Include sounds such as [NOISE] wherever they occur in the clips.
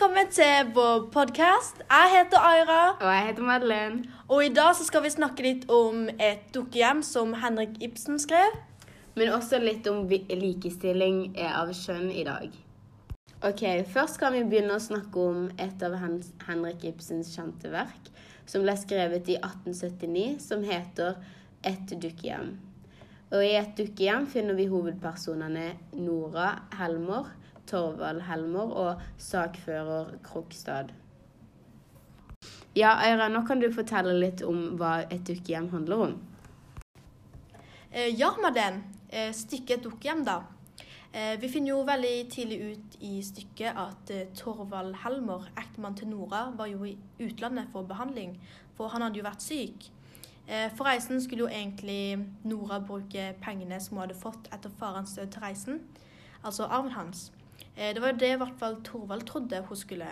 velkommen til vår podkast. Jeg heter Aira, Og jeg heter Madeleine. og i dag så skal vi snakke litt om et dukkehjem som Henrik Ibsen skrev. Men også litt om likestilling av kjønn i dag. Ok, Først kan vi begynne å snakke om et av Hen Henrik Ibsens kjente verk, som ble skrevet i 1879, som heter Et dukkehjem. Og I Et dukkehjem finner vi hovedpersonene Nora Helmer, Torvald Helmer og sakfører Krokstad. Ja, Eira, nå kan du fortelle litt om hva Et dukkehjem handler om. Eh, ja, Madeleine. Eh, stykket et dukkehjem, da. Eh, vi finner jo veldig tidlig ut i stykket at eh, Torvald Helmer, ektemann til Nora, var jo i utlandet for behandling, for han hadde jo vært syk. Eh, for reisen skulle jo egentlig Nora bruke pengene som hun hadde fått etter farens død til reisen, altså arven hans. Eh, det var jo det i hvert fall Torvald trodde hun skulle.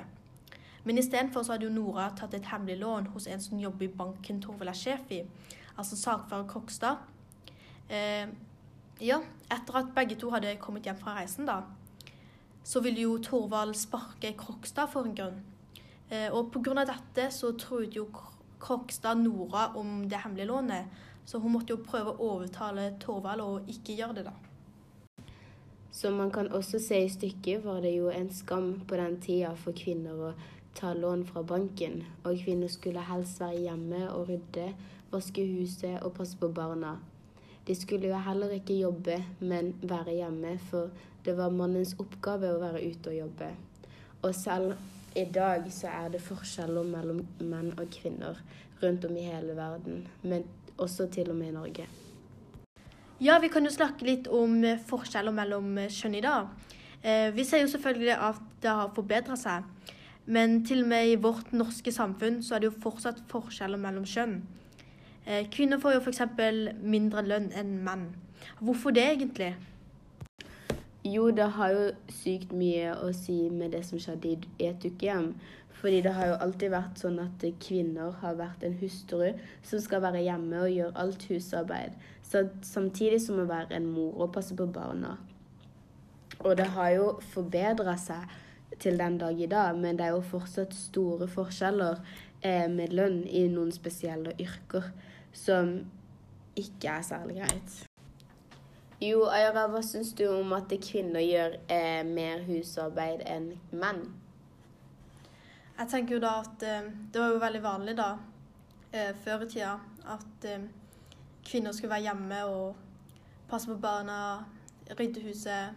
Men istedenfor så hadde jo Nora tatt et hemmelig lån hos en som jobber i banken Torvald er sjef i, altså sakfører Krokstad. Eh, ja, etter at begge to hadde kommet hjem fra reisen, da, så ville jo Torvald sparke Krokstad for en grunn. Eh, og av dette så truet jo Krokstad Nora om det hemmelige lånet, så hun måtte jo prøve å overtale Torvald å ikke gjøre det, da. Som man kan også se i stykket, var det jo en skam på den tida for kvinner å ta lån fra banken, og kvinner skulle helst være hjemme og rydde, vaske huset og passe på barna. De skulle jo heller ikke jobbe, men være hjemme, for det var mannens oppgave å være ute og jobbe. Og selv i dag så er det forskjeller mellom menn og kvinner rundt om i hele verden, men også til og med i Norge. Ja, vi kan jo snakke litt om eh, forskjeller mellom eh, kjønn i dag. Eh, vi ser jo selvfølgelig at det har forbedra seg, men til og med i vårt norske samfunn så er det jo fortsatt forskjeller mellom kjønn. Kvinner får jo f.eks. mindre lønn enn menn. Hvorfor det egentlig? Jo, det har jo sykt mye å si med det som skjedde i et dukkehjem. Fordi det har jo alltid vært sånn at kvinner har vært en hustru som skal være hjemme og gjøre alt husarbeid. Så, samtidig som å være en mor og passe på barna. Og det har jo forbedra seg til den dag i dag, men det er jo fortsatt store forskjeller eh, med lønn i noen spesielle yrker som ikke er særlig greit. Jo, Ayara, hva syns du om at kvinner gjør eh, mer husarbeid enn menn? Jeg tenker jo da at eh, det var jo veldig vanlig da, eh, før i tida, at eh, kvinner skulle være hjemme og passe på barna, rydde huset,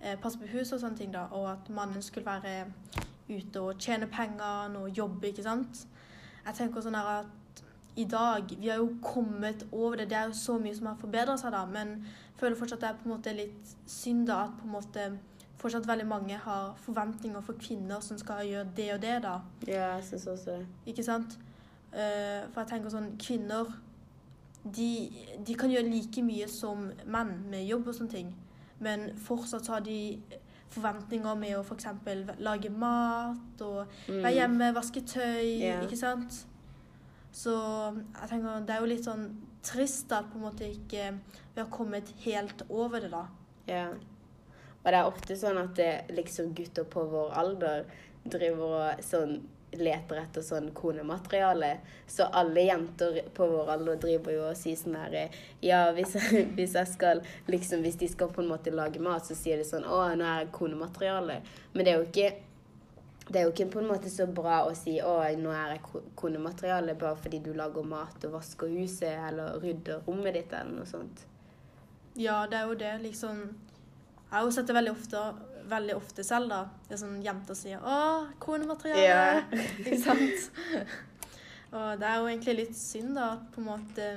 eh, passe på huset og sånne ting da, og at mannen skulle være ute og tjene penger og jobbe, ikke sant? Jeg tenker sånn her at i dag, vi har jo kommet over det, det er jo så mye som har forbedret seg da, men jeg føler fortsatt det er på en måte litt synd da, at på en måte fortsatt veldig mange har forventninger for kvinner som skal gjøre det og det da, Ja, jeg syns også det. ikke sant? Eh, for jeg tenker sånn, kvinner, de, de kan gjøre like mye som menn med jobb og sånne ting, men fortsatt har de forventninger med å eksempel lage mat og være hjemme, vaske tøy, yeah. ikke sant? Så jeg tenker det er jo litt sånn trist at på en måte ikke vi har kommet helt over det da. Ja. Og det er ofte sånn at det, liksom gutter på vår alder driver og sånn leter etter sånn konemateriale. Så alle jenter på vår alder driver jo og sier sånn her Ja, hvis [LAUGHS] hvis jeg skal liksom Hvis de skal på en måte lage mat, så sier de sånn Å, nå er jeg konemateriale. Men det er jo ikke det er jo ikke på en måte så bra å si å, nå er jeg konemateriale bare fordi du lager mat og vasker huset eller rydder rommet ditt eller noe sånt. Ja, det er jo det, liksom. Jeg har jo sett det veldig ofte, veldig ofte selv, da. Det er sånn jenter sier 'Å, konemateriale'. Yeah. [LAUGHS] ikke sant? Og det er jo egentlig litt synd, da, på en måte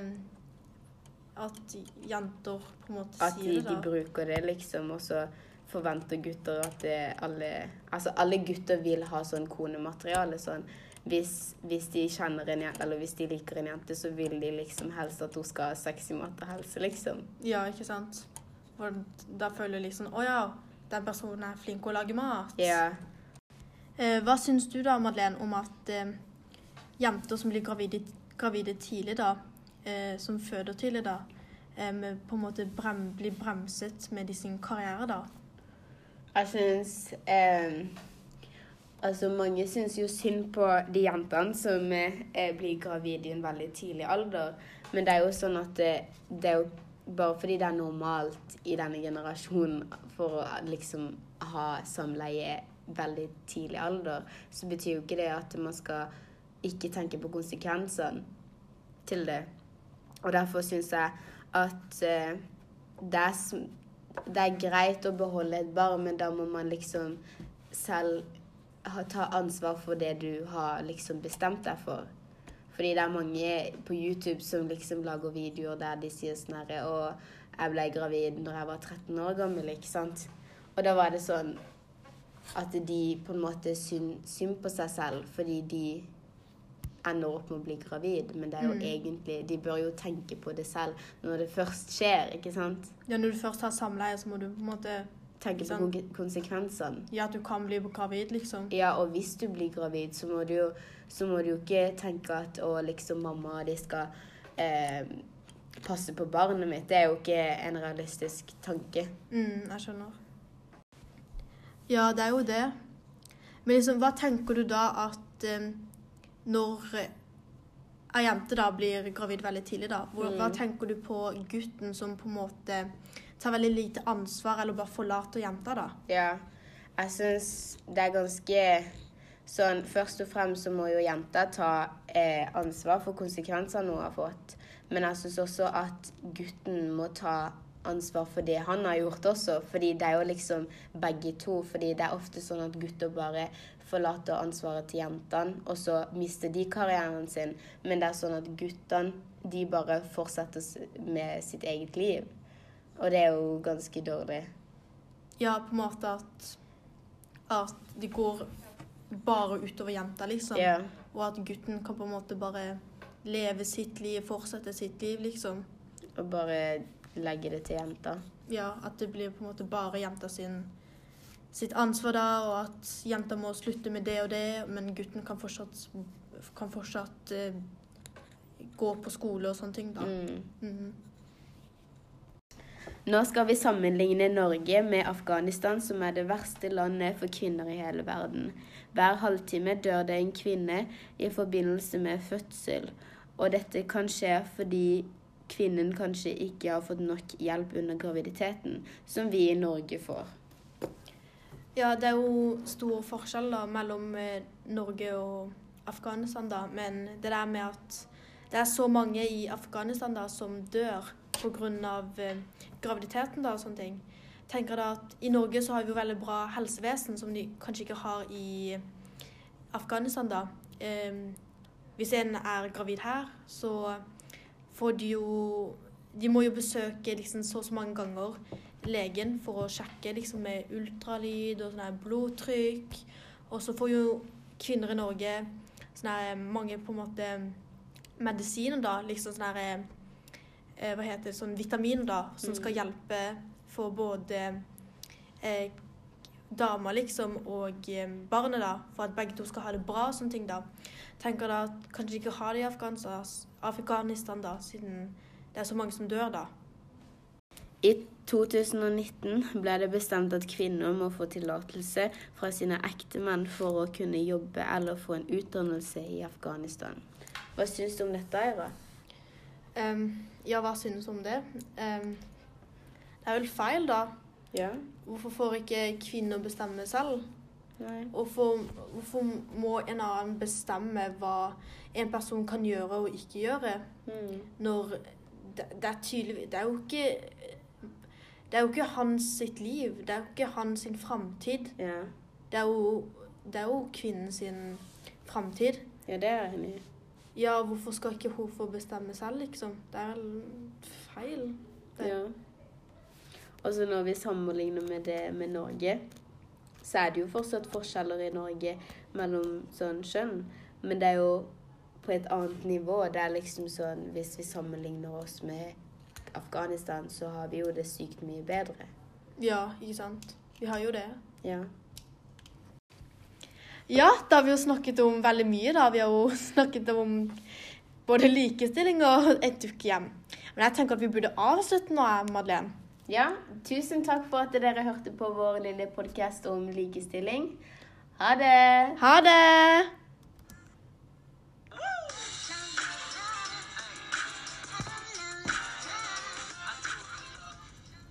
At jenter på en måte At sier da at de bruker det, liksom, og så forventer gutter at det alle Altså, alle gutter vil ha sånn konemateriale. Sånn hvis, hvis de kjenner en jente, eller hvis de liker en jente, så vil de liksom helst at hun skal ha sexy mat og helse, liksom. Ja, ikke sant? For da føler du liksom 'Å ja, den personen er flink til å lage mat'. Ja. Eh, hva syns du da, Madeleine, om at eh, jenter som blir gravide, gravide tidlig, da, eh, som føder tidlig, da, eh, på en måte brem, blir bremset med de sin karriere, da? Jeg syns eh, Altså, mange syns jo synd på de jentene som eh, blir gravide i en veldig tidlig alder. Men det er jo sånn at det, det er jo bare fordi det er normalt i denne generasjonen for å liksom ha samleie veldig tidlig alder, så betyr jo ikke det at man skal ikke tenke på konsekvensene til det. Og derfor syns jeg at eh, det, er, det er greit å beholde et barn, men da må man liksom selv ha, ta ansvar for det du har liksom bestemt deg for. Fordi det er mange på YouTube som liksom lager videoer der de sier sånn herre Og jeg ble gravid når jeg var 13 år gammel, ikke sant? Og da var det sånn at de på en måte synd, synd på seg selv fordi de ender opp med å bli gravid. Men det er jo Mm. egentlig De bør jo tenke på det selv når det først skjer, ikke sant? Ja, når du først har samleie, så må du på en måte Tenke på konsekvensene. Ja, at du kan bli gravid, liksom. Ja, og hvis du blir gravid, så må du jo, så må du jo ikke tenke at å, liksom mamma de skal eh, passe på barnet mitt. Det er jo ikke en realistisk tanke. Mm, jeg skjønner. Ja, det er jo det. Men liksom, hva tenker du da at eh, når ei jente da blir gravid veldig tidlig, da, hvor, hva Mm. tenker du på gutten som på en måte tar veldig lite ansvar, eller bare forlater jenta, da? Ja, jeg syns det er ganske sånn Først og fremst så må jo jenta ta eh, ansvar for konsekvensene hun har fått. Men jeg syns også at gutten må ta ansvar for det han har gjort også. Fordi det er jo liksom begge to. Fordi det er ofte sånn at gutter bare forlater ansvaret til jentene, og så mister de karrieren sin. Men det er sånn at guttene, de bare fortsetter med sitt eget liv. Og det er jo ganske dårlig. Ja, på en måte at, at det går bare utover jenta, liksom. Ja. Og at gutten kan på en måte bare leve sitt liv, fortsette sitt liv, liksom. Og bare legge det til jenta. Ja, at det blir på en måte bare jenta sin, sitt ansvar da, og at jenta må slutte med det og det, men gutten kan fortsatt, kan fortsatt uh, gå på skole og sånne ting, da. Mm. Mhm. Nå skal vi sammenligne Norge med Afghanistan, som er det verste landet for kvinner i hele verden. Hver halvtime dør det en kvinne i forbindelse med fødsel. Og dette kan skje fordi kvinnen kanskje ikke har fått nok hjelp under graviditeten, som vi i Norge får. Ja, det er jo stor forskjell da, mellom eh, Norge og Afghanistan, da. Men det der med at det er så mange i Afghanistan da, som dør pga. Eh, graviditeten da, og sånne ting. tenker da at I Norge så har vi jo veldig bra helsevesen, som de kanskje ikke har i Afghanistan. da. Eh, hvis en er gravid her, så får de jo De må jo besøke liksom så og så mange ganger legen for å sjekke liksom, med ultralyd og sånn blodtrykk. Og så får jo kvinner i Norge sånn mange på en måte medisiner, da. Liksom sånn her eh, Hva heter det, sånn vitamin da, som skal hjelpe for både eh, dama liksom og eh, barnet, da, for at begge to skal ha det bra og sånne ting, da. Tenker da at kanskje de ikke har det i Afghanistan, Afghanistan da, siden det er så mange som dør, da. I 2019 ble det bestemt at kvinner må få tillatelse fra sine ektemenn for å kunne jobbe eller få en utdannelse i Afghanistan. Hva syns du om dette, Aira? Ehm, ja, hva synes du om det? Um, det er vel feil, da. Ja? Hvorfor får ikke kvinner bestemme selv? Nei. Hvorfor, hvorfor må en annen bestemme hva en person kan gjøre og ikke gjøre? Mm. Når det, det er tydelig Det er jo ikke Det er jo ikke hans sitt liv. Det er jo ikke hans sin framtid. Ja. Det er jo, det er jo kvinnen sin framtid. ja, det er jeg enig i. Ja, hvorfor skal ikke hun få bestemme selv, liksom? Det er feil. Det. Ja. Og så når vi sammenligner med det med Norge, så er det jo fortsatt forskjeller i Norge mellom sånn kjønn. Men det er jo på et annet nivå. Det er liksom sånn Hvis vi sammenligner oss med Afghanistan, så har vi jo det sykt mye bedre. Ja, ikke sant? Vi har jo det. Ja. Ja, da har vi jo snakket om veldig mye, da. Vi har jo [LAUGHS] snakket om både likestilling og et dukkehjem. Men jeg tenker at vi burde avslutte nå, Madeleine. ja. Tusen takk for at dere hørte på vår lille podkast om likestilling. Ha det! Ha det!